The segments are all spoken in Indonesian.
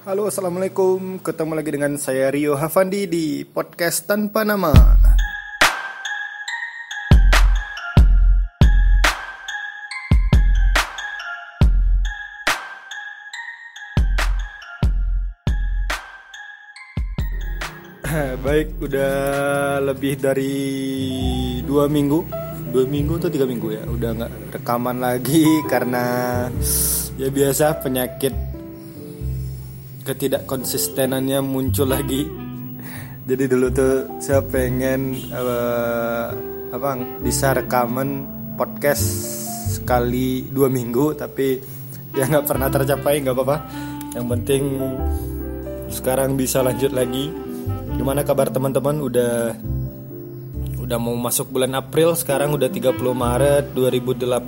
Halo, assalamualaikum. Ketemu lagi dengan saya Rio Havandi di podcast tanpa nama. Baik, udah lebih dari dua minggu, dua minggu atau tiga minggu ya, udah nggak rekaman lagi karena ya biasa penyakit ketidakkonsistenannya muncul lagi. Jadi dulu tuh saya pengen uh, apa bisa rekaman podcast sekali dua minggu, tapi ya nggak pernah tercapai, nggak apa-apa. Yang penting sekarang bisa lanjut lagi Gimana kabar teman-teman? Udah udah mau masuk bulan April, sekarang udah 30 Maret 2018,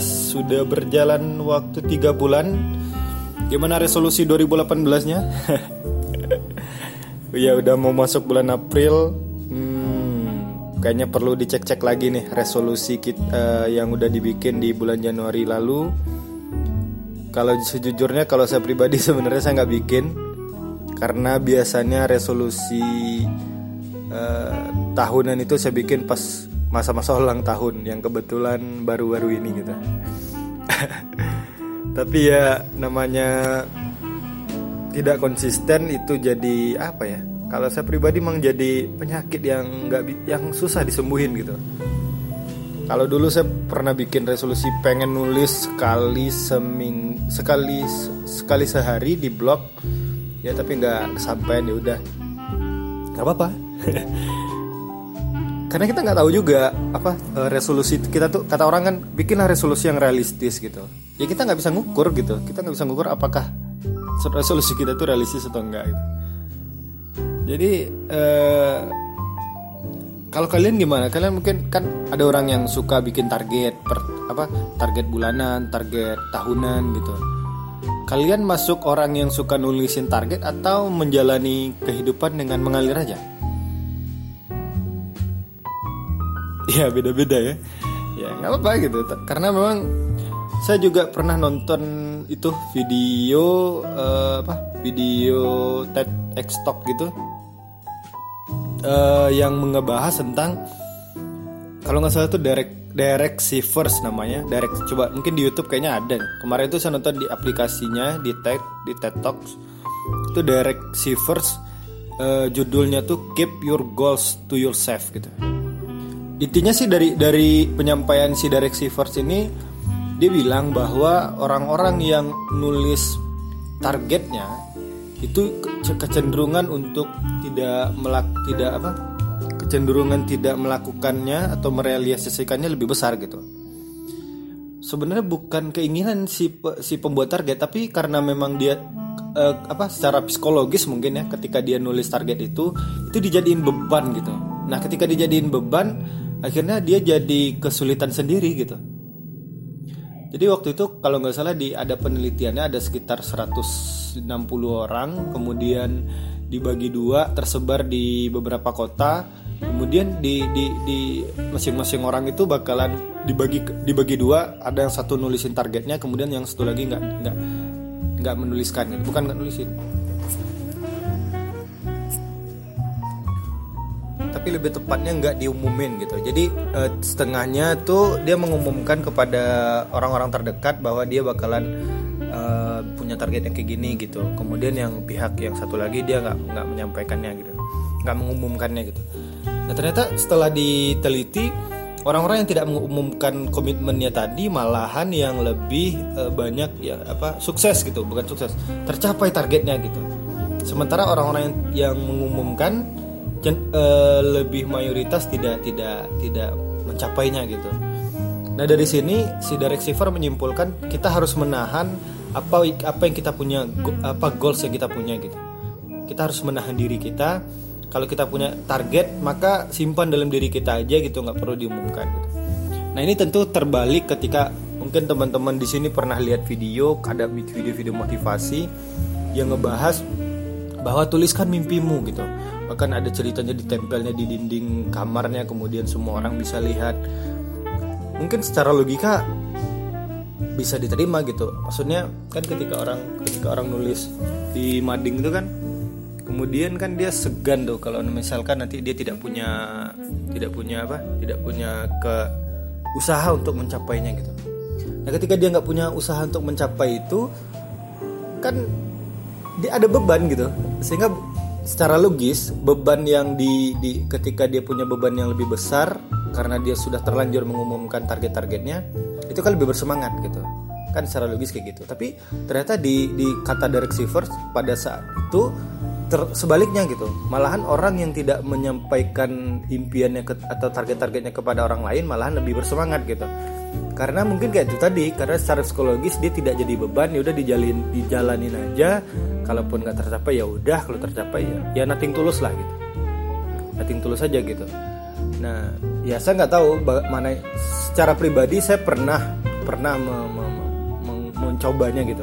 sudah berjalan waktu 3 bulan. Gimana resolusi 2018-nya? ya udah mau masuk bulan April. Hmm, kayaknya perlu dicek-cek lagi nih resolusi kita uh, yang udah dibikin di bulan Januari lalu. Kalau sejujurnya kalau saya pribadi sebenarnya saya nggak bikin karena biasanya resolusi uh, tahunan itu saya bikin pas masa-masa ulang tahun yang kebetulan baru-baru ini gitu tapi ya namanya tidak konsisten itu jadi apa ya? Kalau saya pribadi memang jadi penyakit yang nggak yang susah disembuhin gitu. Kalau dulu saya pernah bikin resolusi pengen nulis sekali seming sekali sekali sehari di blog. Ya tapi nggak kesampaian ya udah. Nggak apa-apa. Karena kita nggak tahu juga apa eh, resolusi kita tuh kata orang kan bikinlah resolusi yang realistis gitu ya kita nggak bisa ngukur gitu kita nggak bisa ngukur apakah resolusi kita tuh realistis atau enggak gitu jadi eh, kalau kalian gimana kalian mungkin kan ada orang yang suka bikin target per apa target bulanan target tahunan gitu Kalian masuk orang yang suka nulisin target atau menjalani kehidupan dengan mengalir aja? Ya beda-beda ya. Ya nggak apa-apa gitu. Karena memang saya juga pernah nonton itu video uh, apa? Video TEDx Talk gitu. Uh, yang ngebahas tentang kalau nggak salah itu direct Derek Sivers namanya Derek coba mungkin di YouTube kayaknya ada kemarin itu saya nonton di aplikasinya di TED di TED Talks itu Derek Sivers uh, judulnya tuh Keep Your Goals to Yourself gitu intinya sih dari dari penyampaian si Derek Sivers ini dia bilang bahwa orang-orang yang nulis targetnya itu kecenderungan untuk tidak melak tidak apa kecenderungan tidak melakukannya atau merealisasikannya lebih besar gitu. Sebenarnya bukan keinginan si si pembuat target, tapi karena memang dia uh, apa secara psikologis mungkin ya ketika dia nulis target itu itu dijadiin beban gitu. Nah, ketika dijadiin beban, akhirnya dia jadi kesulitan sendiri gitu. Jadi waktu itu kalau nggak salah di ada penelitiannya ada sekitar 160 orang, kemudian dibagi dua tersebar di beberapa kota. Kemudian di di di masing-masing orang itu bakalan dibagi dibagi dua ada yang satu nulisin targetnya kemudian yang satu lagi nggak nggak nggak menuliskan bukan nggak nulisin tapi lebih tepatnya nggak diumumin gitu. Jadi eh, setengahnya tuh dia mengumumkan kepada orang-orang terdekat bahwa dia bakalan eh, punya target yang kayak gini gitu. Kemudian yang pihak yang satu lagi dia nggak nggak menyampaikannya gitu. Nggak mengumumkannya gitu. Nah ternyata setelah diteliti orang-orang yang tidak mengumumkan komitmennya tadi malahan yang lebih uh, banyak ya apa sukses gitu. Bukan sukses tercapai targetnya gitu. Sementara orang-orang yang, yang mengumumkan uh, lebih mayoritas tidak tidak tidak mencapainya gitu. Nah dari sini si Derek Sivers menyimpulkan kita harus menahan apa apa yang kita punya apa goals yang kita punya gitu. Kita harus menahan diri kita kalau kita punya target maka simpan dalam diri kita aja gitu nggak perlu diumumkan gitu. Nah ini tentu terbalik ketika mungkin teman-teman di sini pernah lihat video ada video-video motivasi yang ngebahas bahwa tuliskan mimpimu gitu bahkan ada ceritanya ditempelnya di dinding kamarnya kemudian semua orang bisa lihat. Mungkin secara logika bisa diterima gitu. Maksudnya kan ketika orang ketika orang nulis di mading itu kan kemudian kan dia segan tuh kalau misalkan nanti dia tidak punya tidak punya apa tidak punya ke usaha untuk mencapainya gitu. Nah ketika dia nggak punya usaha untuk mencapai itu kan dia ada beban gitu. Sehingga secara logis beban yang di, di ketika dia punya beban yang lebih besar karena dia sudah terlanjur mengumumkan target-targetnya itu kan lebih bersemangat gitu. Kan secara logis kayak gitu. Tapi ternyata di di kata Derek Sivers pada saat itu ter, sebaliknya gitu. Malahan orang yang tidak menyampaikan impiannya ke, atau target-targetnya kepada orang lain malahan lebih bersemangat gitu. Karena mungkin kayak itu tadi karena secara psikologis dia tidak jadi beban ya udah dijalin dijalanin aja. Kalaupun nggak tercapai ya udah kalau tercapai ya ya nothing tulus lah gitu. Nothing tulus aja gitu. Nah ya saya nggak tahu mana secara pribadi saya pernah pernah me, me, me, mencobanya gitu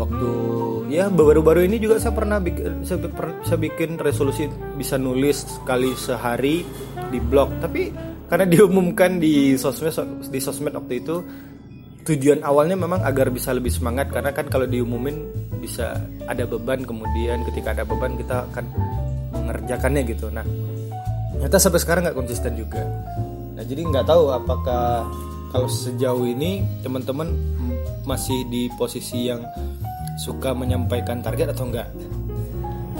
waktu ya baru-baru ini juga saya pernah bikin saya, saya bikin resolusi bisa nulis sekali sehari di blog. Tapi karena diumumkan di sosmed di sosmed waktu itu tujuan awalnya memang agar bisa lebih semangat. Karena kan kalau diumumin bisa ada beban kemudian ketika ada beban kita akan mengerjakannya gitu. Nah ternyata sampai sekarang nggak konsisten juga. Nah jadi nggak tahu apakah kalau sejauh ini teman-teman masih di posisi yang suka menyampaikan target atau enggak.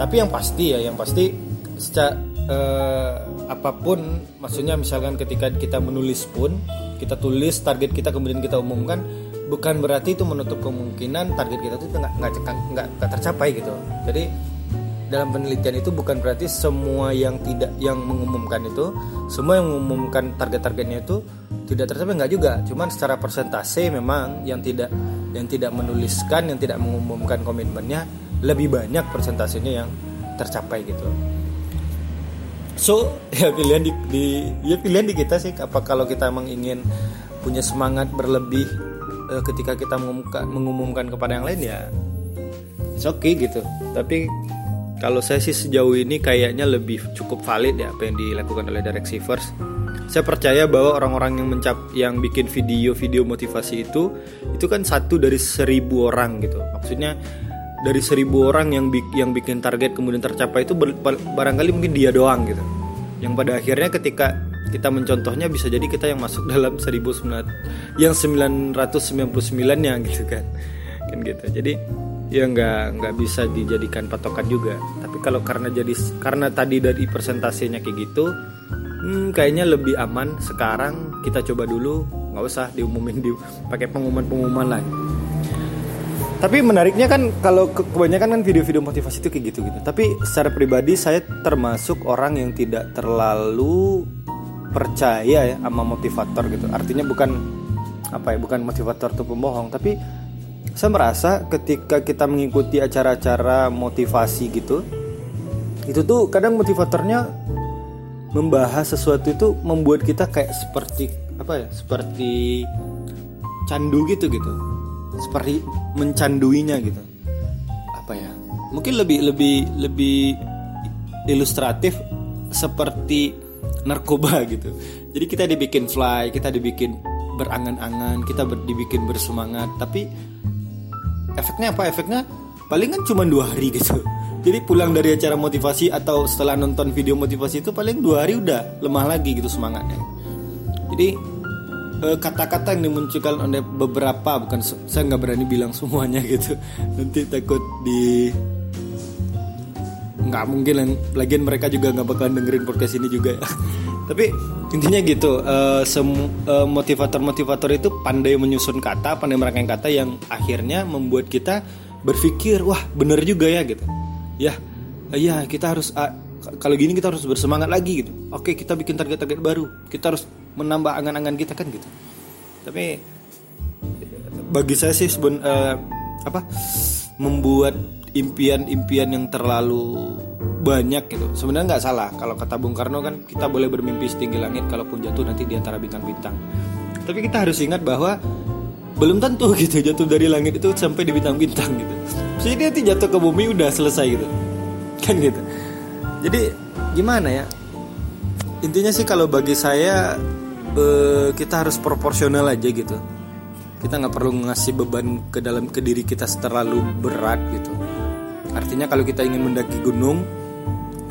Tapi yang pasti ya yang pasti secara eh, apa pun maksudnya misalkan ketika kita menulis pun kita tulis target kita kemudian kita umumkan bukan berarti itu menutup kemungkinan target kita itu nggak nggak nggak tercapai gitu. Jadi dalam penelitian itu bukan berarti semua yang tidak yang mengumumkan itu semua yang mengumumkan target-targetnya itu tidak tercapai nggak juga. Cuman secara persentase memang yang tidak yang tidak menuliskan yang tidak mengumumkan komitmennya lebih banyak persentasenya yang tercapai gitu. So ya pilihan di, di ya pilihan di kita sih apa kalau kita emang ingin punya semangat berlebih eh, ketika kita mengumumkan mengumumkan kepada yang lain ya oke okay gitu. Tapi kalau saya sih sejauh ini kayaknya lebih cukup valid ya apa yang dilakukan oleh direct receivers saya percaya bahwa orang-orang yang mencap yang bikin video-video motivasi itu itu kan satu dari seribu orang gitu. Maksudnya dari seribu orang yang yang bikin target kemudian tercapai itu barangkali mungkin dia doang gitu. Yang pada akhirnya ketika kita mencontohnya bisa jadi kita yang masuk dalam 1900 yang 999 nya gitu kan. Kan gitu. Jadi ya nggak nggak bisa dijadikan patokan juga. Tapi kalau karena jadi karena tadi dari persentasenya kayak gitu hmm, kayaknya lebih aman sekarang. Kita coba dulu. Nggak usah diumumin di pakai pengumuman pengumuman lain. Tapi menariknya kan kalau kebanyakan kan video-video motivasi itu kayak gitu gitu tapi secara pribadi saya termasuk orang yang tidak terlalu percaya ya sama motivator gitu. Artinya bukan apa ya bukan motivator tuh pembohong. Tapi saya merasa ketika kita mengikuti acara-acara motivasi gitu itu tuh kadang motivatornya membahas sesuatu itu membuat kita kayak seperti apa ya seperti candu gitu gitu. Seperti mencanduinya gitu. Apa ya? Mungkin lebih lebih lebih ilustratif seperti narkoba gitu. Jadi kita dibikin fly kita dibikin berangan-angan kita ber, dibikin bersemangat. Tapi efeknya apa? Efeknya paling kan cuma dua hari gitu jadi pulang dari acara motivasi atau setelah nonton video motivasi itu paling dua hari udah lemah lagi gitu semangatnya. Jadi eh, kata-kata yang dimunculkan oleh beberapa bukan saya nggak berani bilang semuanya gitu. Nanti takut di nggak mungkin lagian mereka juga nggak bakalan dengerin podcast ini juga. Ya tapi intinya gitu uh, motivator-motivator itu pandai menyusun kata pandai merangkai kata yang akhirnya membuat kita berpikir wah bener juga ya gitu ya iya kita harus uh, kalau gini kita harus bersemangat lagi gitu. Oke kita bikin target-target baru. Kita harus menambah angan-angan kita kan gitu. Tapi bagi saya sih seben, uh, apa membuat impian-impian yang terlalu banyak gitu sebenarnya nggak salah. Kalau kata Bung Karno kan kita boleh bermimpi setinggi langit kalaupun jatuh nanti di antara bintang-bintang tapi kita harus ingat bahwa belum tentu gitu jatuh dari langit itu sampai di bintang-bintang gitu jadi nanti jatuh ke bumi udah selesai gitu. Kan gitu. Jadi gimana ya? Intinya sih kalau bagi saya eh, kita harus proporsional aja gitu. Kita nggak perlu ngasih beban ke dalam ke diri kita terlalu berat gitu. Artinya kalau kita ingin mendaki gunung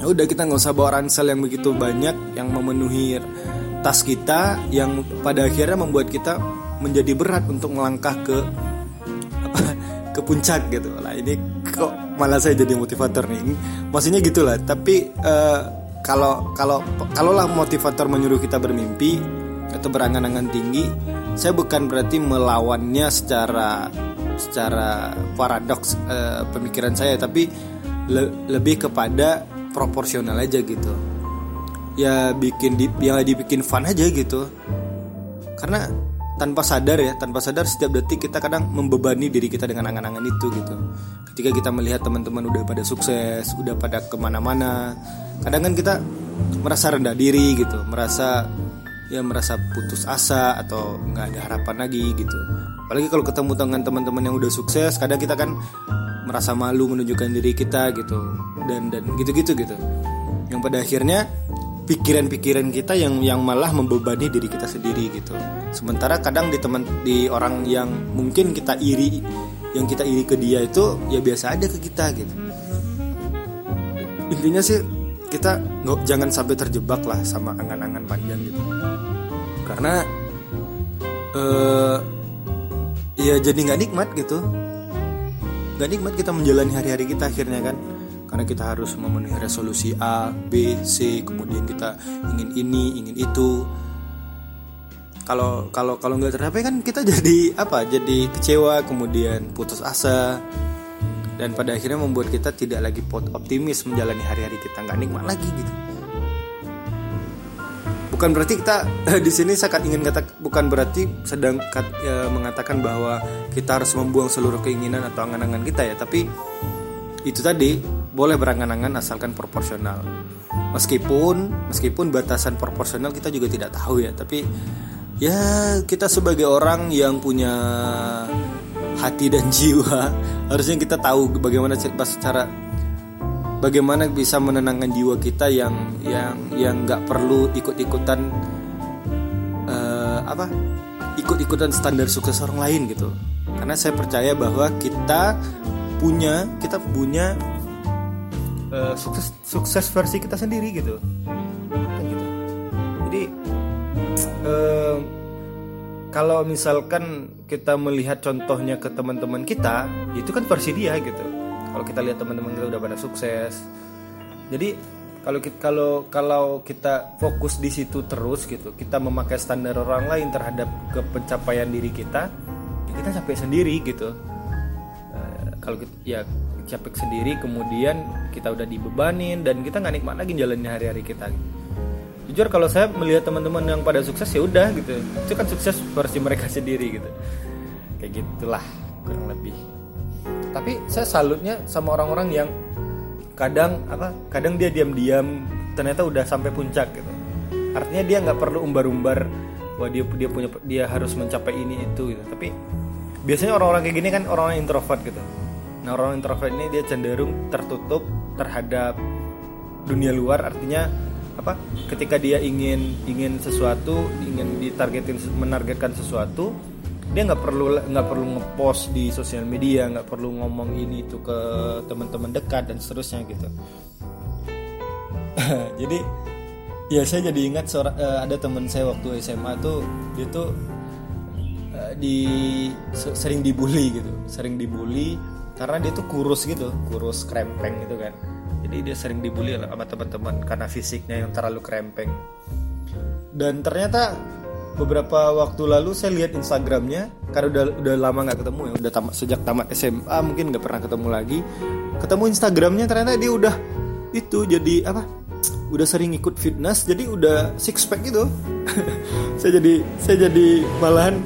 ya udah kita nggak usah bawa ransel yang begitu banyak yang memenuhi tas kita yang pada akhirnya membuat kita menjadi berat untuk melangkah ke ke puncak gitu. Lah ini kok malah saya jadi motivator nih. Maksudnya gitulah tapi uh, kalau kalau kalaulah motivator menyuruh kita bermimpi atau berangan-angan tinggi saya bukan berarti melawannya secara secara paradoks uh, pemikiran saya tapi le lebih kepada proporsional aja gitu. Ya bikin di, ya dibikin fun aja gitu. Karena tanpa sadar ya tanpa sadar setiap detik kita kadang membebani diri kita dengan angan-angan itu gitu. Ketika kita melihat teman-teman udah pada sukses udah pada ke mana-mana kadang kan kita merasa rendah diri gitu merasa ya merasa putus asa atau nggak ada harapan lagi gitu. Apalagi kalau ketemu dengan teman-teman yang udah sukses kadang kita kan merasa malu menunjukkan diri kita gitu dan dan gitu-gitu gitu. Yang pada akhirnya pikiran-pikiran kita yang yang malah membebani diri kita sendiri gitu. Sementara kadang di teman di orang yang mungkin kita iri yang kita iri ke dia itu ya biasa aja ke kita gitu. Intinya sih kita nggak jangan sampai terjebak lah sama angan-angan panjang gitu. Karena uh, ya jadi nggak nikmat gitu. Nggak nikmat kita menjalani hari-hari kita akhirnya kan karena kita harus memenuhi resolusi A, B, C, kemudian kita ingin ini, ingin itu. Kalau kalau kalau nggak tercapai kan kita jadi apa? Jadi kecewa, kemudian putus asa, dan pada akhirnya membuat kita tidak lagi optimis menjalani hari-hari kita nggak nikmat lagi gitu. Bukan berarti kita di sini saya ingin kata bukan berarti sedang ya, mengatakan bahwa kita harus membuang seluruh keinginan atau angan-angan kita ya, tapi itu tadi boleh berangan-angan asalkan proporsional. Meskipun meskipun batasan proporsional kita juga tidak tahu ya, tapi ya kita sebagai orang yang punya hati dan jiwa harusnya kita tahu bagaimana cara bagaimana bisa menenangkan jiwa kita yang yang yang nggak perlu ikut-ikutan uh, apa ikut-ikutan standar sukses orang lain gitu karena saya percaya bahwa kita punya kita punya uh, sukses sukses versi kita sendiri gitu. Kan gitu. Jadi uh, kalau misalkan kita melihat contohnya ke teman-teman kita itu kan versi dia gitu. Kalau kita lihat teman-teman kita udah pada sukses. Jadi kalau kita kalau kalau kita fokus di situ terus gitu kita memakai standar orang lain terhadap ke pencapaian diri kita ya kita capek sendiri gitu. Uh, kalau kita, ya capek sendiri kemudian kita udah dibebanin dan kita nggak nikmat lagi jalannya hari-hari kita. Jujur kalau saya melihat teman-teman yang pada sukses ya udah gitu. Itu kan sukses versi mereka sendiri gitu. Kayak gitulah kurang lebih. Tapi saya salutnya sama orang-orang yang kadang apa kadang dia diam-diam ternyata udah sampai puncak gitu. Artinya dia nggak perlu umbar-umbar wah dia dia punya dia harus mencapai ini itu gitu. Tapi biasanya orang-orang kayak gini kan orang-orang introvert gitu nah orang introvert ini dia cenderung tertutup terhadap dunia luar. Artinya apa? Ketika dia ingin ingin sesuatu ingin ditargetin menargetkan sesuatu dia nggak perlu nggak perlu ngepost di sosial media nggak perlu ngomong ini itu ke teman-teman dekat dan seterusnya gitu. Jadi ya saya jadi ingat seorang uh, ada teman saya waktu SMA tuh dia tuh uh, di sering dibully gitu sering dibully karena dia tuh kurus gitu kurus krempeng gitu kan. Jadi dia sering dibully sama teman-teman karena fisiknya yang terlalu krempeng. Dan ternyata beberapa waktu lalu saya lihat Instagramnya karena udah udah lama nggak ketemu ya udah tamat sejak tamat SMA mungkin nggak pernah ketemu lagi. Ketemu Instagramnya ternyata dia udah itu jadi apa udah sering ikut fitness jadi udah six pack gitu. Saya jadi saya jadi malahan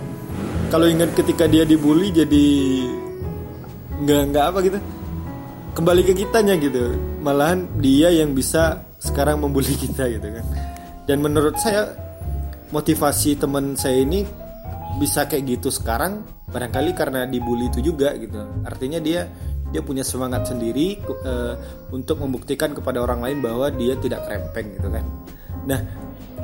kalau ingat ketika dia dibully jadi nggak nggak apa gitu. Kembali ke kitanya gitu. Malahan dia yang bisa sekarang membuli kita gitu kan. Dan menurut saya motivasi teman saya ini bisa kayak gitu sekarang barangkali karena dibully itu juga gitu. Artinya dia dia punya semangat sendiri uh, untuk membuktikan kepada orang lain bahwa dia tidak krempeng gitu kan. Nah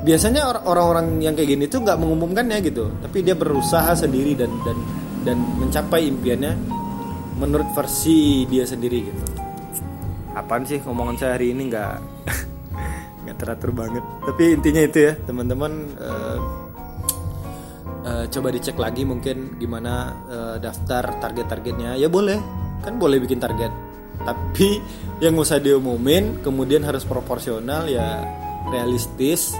biasanya orang-orang yang kayak gini tuh nggak mengumumkannya gitu. Tapi dia berusaha sendiri dan dan dan mencapai impiannya menurut versi dia sendiri gitu. Apaan sih omongan saya hari ini? Nggak nggak teratur banget. Tapi intinya itu ya teman-teman uh, uh, coba dicek lagi mungkin gimana uh, daftar target-targetnya. Ya boleh kan boleh bikin target. Tapi yang usah diumumin kemudian harus proporsional ya realistis.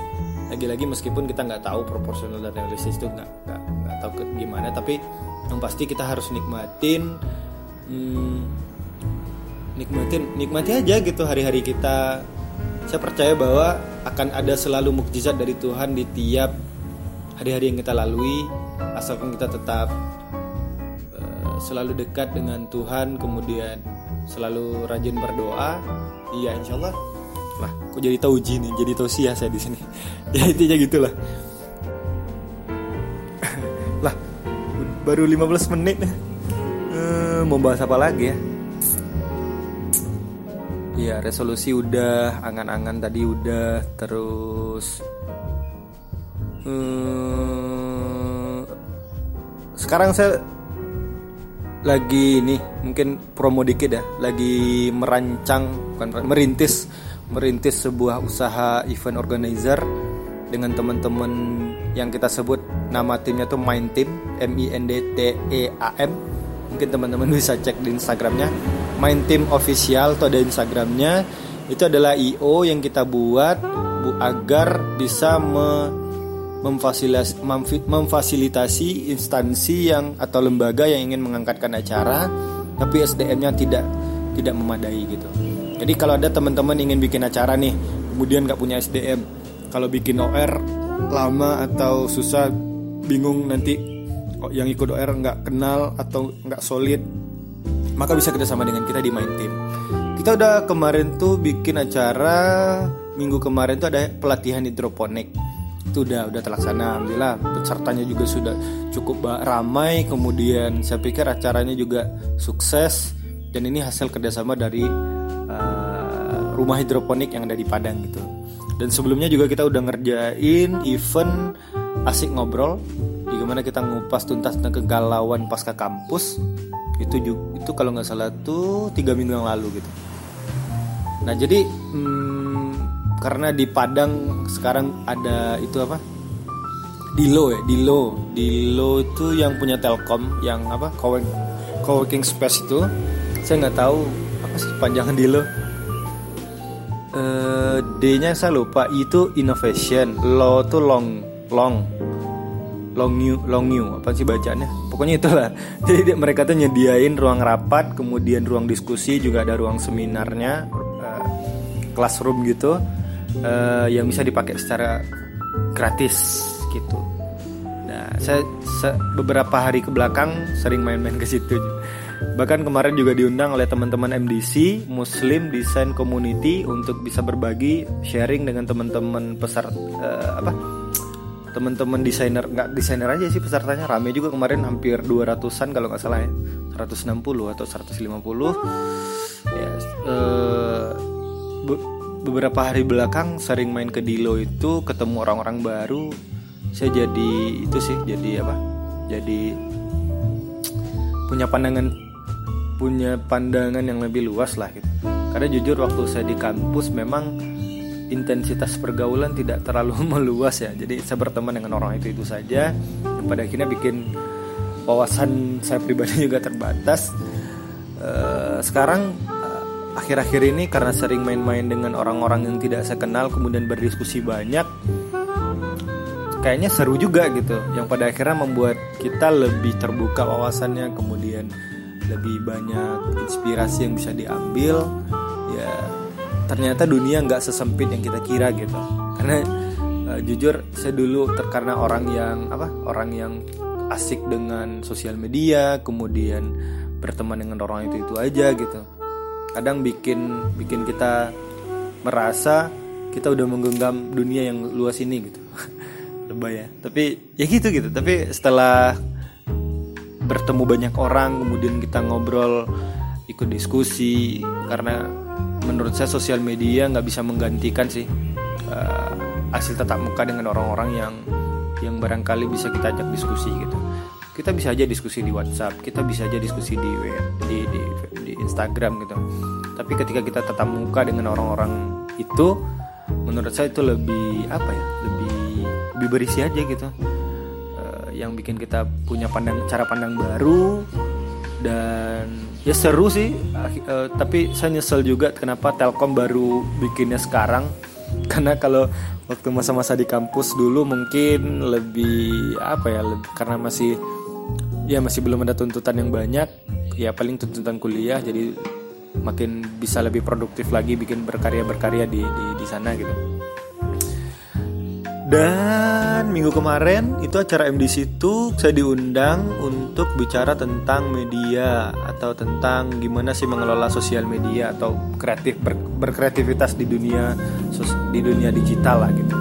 Lagi-lagi meskipun kita nggak tahu proporsional dan realistis itu nggak nggak nggak tahu gimana tapi yang pasti kita harus nikmatin hmm, nikmatin nikmati aja gitu hari-hari kita. Saya percaya bahwa akan ada selalu mukjizat dari Tuhan di tiap hari-hari yang kita lalui asalkan kita tetap uh, selalu dekat dengan Tuhan kemudian selalu rajin berdoa. Iya insya Allah lah kok jadi tauji nih jadi tausiah saya di sini. Ya intinya gitulah. Lah baru 15 menit mau bahas apa lagi ya? Iya resolusi udah angan-angan tadi udah terus hmm, sekarang saya lagi nih mungkin promo dikit ya lagi merancang bukan merintis merintis sebuah usaha event organizer dengan teman-teman yang kita sebut nama timnya tuh Mind Team M I N D T E A M mungkin teman-teman bisa cek di Instagramnya Mind Team Official atau ada Instagramnya itu adalah IO yang kita buat bu agar bisa me, memfasilitasi, memfasilitasi instansi yang atau lembaga yang ingin mengangkatkan acara tapi SDM-nya tidak tidak memadai gitu. Jadi kalau ada teman-teman ingin bikin acara nih, kemudian nggak punya SDM, kalau bikin OR lama atau susah, bingung nanti yang ikut OR nggak kenal atau nggak solid, maka bisa kerjasama dengan kita di Main Team. Kita udah kemarin tuh bikin acara minggu kemarin tuh ada pelatihan hidroponik. Itu udah udah terlaksana alhamdulillah. Pesertanya juga sudah cukup ramai. Kemudian saya pikir acaranya juga sukses dan ini hasil kerjasama dari uh, rumah hidroponik yang ada di Padang gitu. Dan sebelumnya juga kita udah ngerjain event asik ngobrol di mana kita ngupas tuntas tentang kegalauan pasca kampus itu juga, itu kalau nggak salah tuh tiga minggu yang lalu gitu. Nah jadi hmm, karena di Padang sekarang ada itu apa? Dilo ya Dilo. Dilo itu yang punya Telkom yang apa coworking space itu. Saya nggak tahu apa sih panjangan Dilo? Uh, D-nya saya lupa. Itu innovation lo tuh long long long new long new apa sih bacanya pokoknya itulah. Jadi mereka tuh nyediain ruang rapat kemudian ruang diskusi juga ada ruang seminarnya uh, classroom gitu uh, yang bisa dipakai secara gratis gitu. Nah saya, saya beberapa hari ke belakang sering main-main ke situ. Bahkan kemarin juga diundang oleh teman-teman MDC Muslim Design Community untuk bisa berbagi sharing dengan teman-teman peserta uh, apa teman-teman desainer nggak desainer aja sih pesertanya rame juga kemarin hampir 200-an kalau nggak salah ya. 160 atau 150 ya eh, be beberapa hari belakang sering main ke Dilo itu ketemu orang-orang baru. Saya jadi itu sih jadi apa? Jadi punya pandangan punya pandangan yang lebih luas lah gitu. Karena jujur waktu saya di kampus memang intensitas pergaulan tidak terlalu meluas ya. Jadi saya berteman dengan orang itu itu saja. Yang pada akhirnya bikin wawasan saya pribadi juga terbatas. Uh, sekarang uh, akhir-akhir ini karena sering main-main dengan orang-orang yang tidak saya kenal kemudian berdiskusi banyak kayaknya seru juga gitu. Yang pada akhirnya membuat kita lebih terbuka wawasannya kemudian lebih banyak inspirasi yang bisa diambil. Ya ternyata dunia nggak sesempit yang kita kira gitu. Karena uh, jujur saya dulu terkarena orang yang apa orang yang asik dengan sosial media kemudian berteman dengan orang itu itu aja gitu. Kadang bikin bikin kita merasa kita udah menggenggam dunia yang luas ini gitu. Lebay ya. Tapi ya gitu gitu. Tapi setelah bertemu banyak orang kemudian kita ngobrol ikut diskusi karena menurut saya sosial media nggak bisa menggantikan sih uh, hasil tatap muka dengan orang-orang yang yang barangkali bisa kita ajak diskusi gitu. Kita bisa aja diskusi di WhatsApp kita bisa aja diskusi di di di, di Instagram gitu. Tapi ketika kita tatap muka dengan orang-orang itu menurut saya itu lebih apa ya lebih lebih berisi aja gitu. Uh, yang bikin kita punya pandang cara pandang baru dan ya seru sih. Uh, tapi saya nyesel juga kenapa Telkom baru bikinnya sekarang. Karena kalau waktu masa-masa di kampus dulu mungkin lebih apa ya lebih, karena masih ya masih belum ada tuntutan yang banyak ya paling tuntutan kuliah. Jadi makin bisa lebih produktif lagi bikin berkarya berkarya di di, di sana gitu dan minggu kemarin itu acara MDC itu saya diundang untuk bicara tentang media atau tentang gimana sih mengelola sosial media atau kreatif ber, berkreativitas di dunia di dunia digital lah gitu.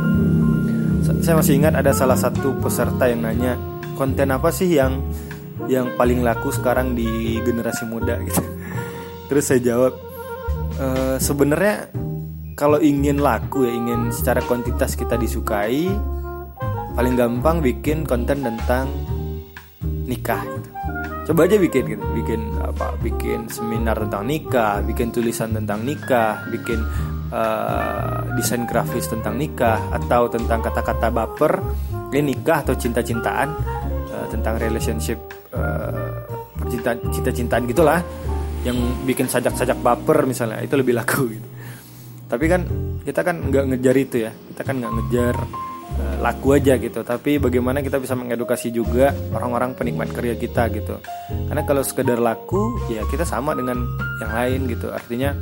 Saya masih ingat ada salah satu peserta yang nanya konten apa sih yang yang paling laku sekarang di generasi muda gitu. Terus saya jawab e, sebenarnya kalau ingin laku ya ingin secara kuantitas kita disukai paling gampang bikin konten tentang nikah gitu. coba aja bikin gitu bikin apa bikin seminar tentang nikah bikin tulisan tentang nikah bikin uh, desain grafis tentang nikah atau tentang kata-kata baper ini nikah atau cinta-cintaan uh, tentang relationship uh, cinta-cintaan gitulah yang bikin sajak-sajak baper misalnya itu lebih laku gitu tapi kan kita kan nggak ngejar itu ya. Kita kan nggak ngejar uh, laku aja gitu. Tapi bagaimana kita bisa mengedukasi juga orang-orang penikmat karya kita gitu. Karena kalau sekedar laku ya kita sama dengan yang lain gitu. Artinya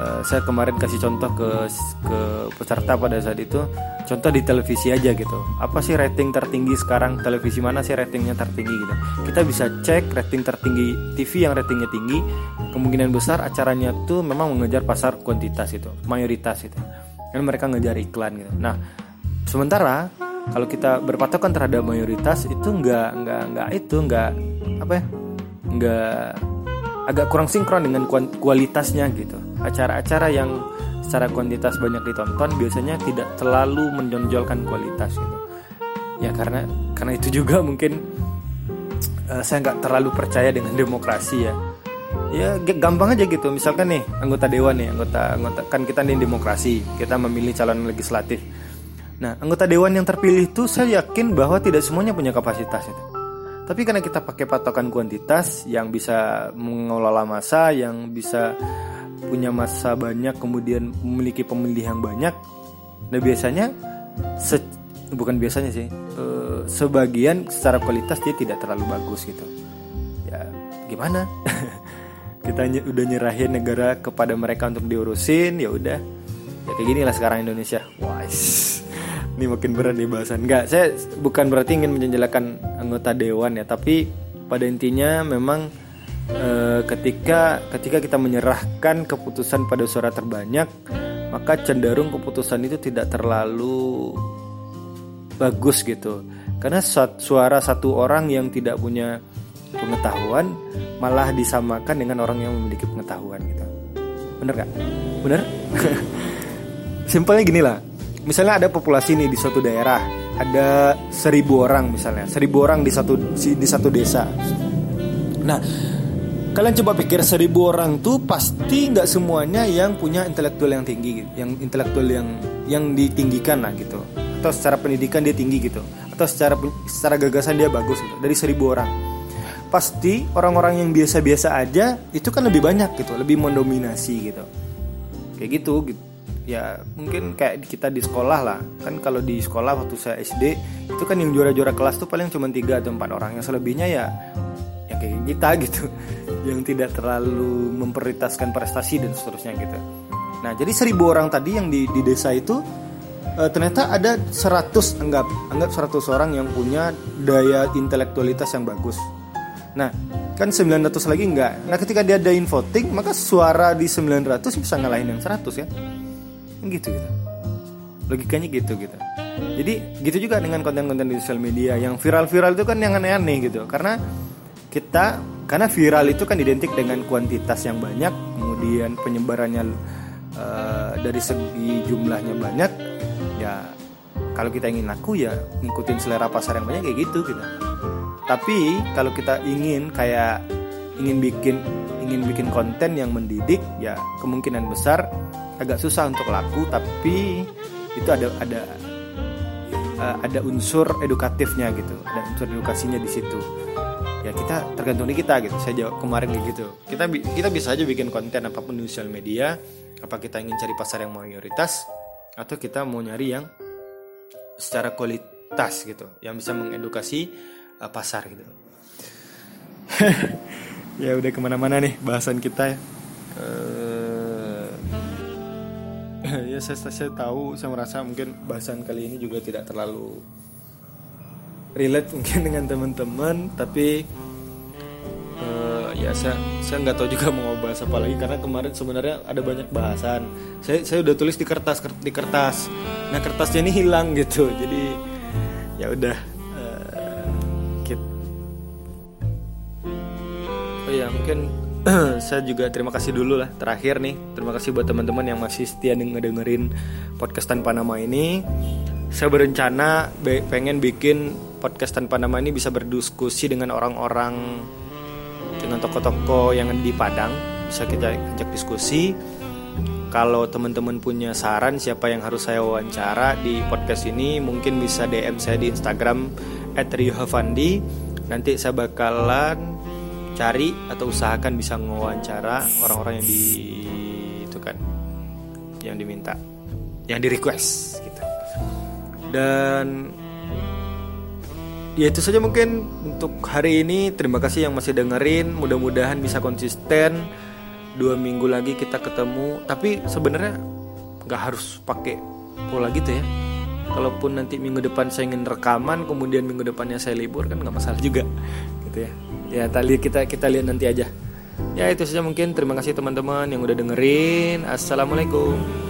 uh, saya kemarin kasih contoh ke ke peserta pada saat itu. Contoh di televisi aja gitu. Apa sih rating tertinggi sekarang? Televisi mana sih ratingnya tertinggi gitu? Kita bisa cek rating tertinggi TV yang ratingnya tinggi. Kemungkinan besar acaranya tuh memang mengejar pasar kuantitas itu mayoritas itu. Dan mereka ngejar iklan gitu. Nah sementara kalau kita berpatokan terhadap mayoritas itu nggak nggak nggak itu nggak apa ya? Nggak agak kurang sinkron dengan kualitasnya gitu. Acara-acara yang secara kuantitas banyak ditonton biasanya tidak terlalu menonjolkan kualitas gitu. Ya karena karena itu juga mungkin uh, saya nggak terlalu percaya dengan demokrasi ya. Ya gampang aja gitu. Misalkan nih anggota dewan nih anggota anggota kan kita nih demokrasi kita memilih calon legislatif. Nah anggota dewan yang terpilih itu saya yakin bahwa tidak semuanya punya kapasitas itu tapi karena kita pakai patokan kuantitas yang bisa mengelola masa yang bisa punya masa banyak kemudian memiliki pemilih yang banyak nah biasanya se bukan biasanya sih e, sebagian secara kualitas dia tidak terlalu bagus gitu. Ya gimana? Kita udah nyerahin negara kepada mereka untuk diurusin ya udah. Ya kayak gini lah sekarang Indonesia. Wise ini makin berat nih bahasan nggak saya bukan berarti ingin menjelekan anggota dewan ya tapi pada intinya memang e, ketika ketika kita menyerahkan keputusan pada suara terbanyak maka cenderung keputusan itu tidak terlalu bagus gitu karena suara satu orang yang tidak punya pengetahuan malah disamakan dengan orang yang memiliki pengetahuan gitu bener gak? bener? simpelnya gini lah misalnya ada populasi nih di suatu daerah ada seribu orang misalnya seribu orang di satu di satu desa. Nah kalian coba pikir seribu orang tuh pasti nggak semuanya yang punya intelektual yang tinggi gitu. yang intelektual yang yang ditinggikan lah gitu. Atau secara pendidikan dia tinggi gitu. Atau secara secara gagasan dia bagus gitu dari seribu orang. Pasti orang-orang yang biasa-biasa aja itu kan lebih banyak gitu lebih mendominasi gitu. Kayak gitu gitu ya mungkin kayak kita di sekolah lah. Kan kalau di sekolah waktu saya SD itu kan yang juara-juara kelas tuh paling cuma tiga atau empat orang. Yang selebihnya ya yang kayak kita gitu. Yang tidak terlalu memprioritaskan prestasi dan seterusnya gitu. Nah jadi seribu orang tadi yang di, di desa itu e, ternyata ada 100 anggap anggap 100 orang yang punya daya intelektualitas yang bagus. Nah, kan 900 lagi enggak. Nah, ketika dia ada voting, maka suara di 900 bisa ngalahin yang 100 ya. Gitu gitu. Logikanya gitu gitu. Jadi gitu juga dengan konten-konten di sosial media yang viral-viral itu kan yang aneh-aneh gitu. Karena kita karena viral itu kan identik dengan kuantitas yang banyak, kemudian penyebarannya uh, dari segi jumlahnya banyak, ya kalau kita ingin laku ya ngikutin selera pasar yang banyak kayak gitu gitu tapi kalau kita ingin kayak ingin bikin ingin bikin konten yang mendidik ya kemungkinan besar agak susah untuk laku tapi itu ada ada uh, ada unsur edukatifnya gitu. Ada unsur edukasinya di situ. Ya kita tergantung di kita gitu. Saya jawab kemarin gitu. Kita kita bisa aja bikin konten apa pun di sosial media. Apa kita ingin cari pasar yang mayoritas atau kita mau nyari yang secara kualitas gitu. Yang bisa mengedukasi uh, pasar gitu. Ya udah ke mana-mana nih bahasan kita ya. Uh, ya saya, saya tahu saya merasa mungkin bahasan kali ini juga tidak terlalu relate mungkin dengan teman-teman tapi uh, ya saya saya nggak tahu juga mau bahas apa lagi karena kemarin sebenarnya ada banyak bahasan. Saya saya udah tulis di kertas di kertas. Nah kertasnya ini hilang gitu jadi ya udah uh, oh ya mungkin saya juga terima kasih dulu lah terakhir nih. Terima kasih buat teman-teman yang masih setia ngedengerin podcast tanpa nama ini. Saya berencana pengen bikin podcast tanpa nama ini bisa berdiskusi dengan orang-orang dengan toko-toko yang di Padang. Bisa kita ajak diskusi. Kalau teman-teman punya saran siapa yang harus saya wawancara di podcast ini mungkin bisa DM saya di Instagram @riohavandi. Nanti saya bakalan cari atau usahakan bisa ngewawancara orang-orang yang di itu kan yang diminta, yang di request gitu. Dan ya itu saja mungkin untuk hari ini. Terima kasih yang masih dengerin. Mudah-mudahan bisa konsisten dua minggu lagi kita ketemu tapi sebenarnya nggak harus pakai pola gitu ya kalaupun nanti minggu depan saya ingin rekaman kemudian minggu depannya saya libur kan nggak masalah juga gitu ya ya tadi kita kita lihat nanti aja. Ya itu saja mungkin. Terima kasih teman-teman yang udah dengerin. Assalamualaikum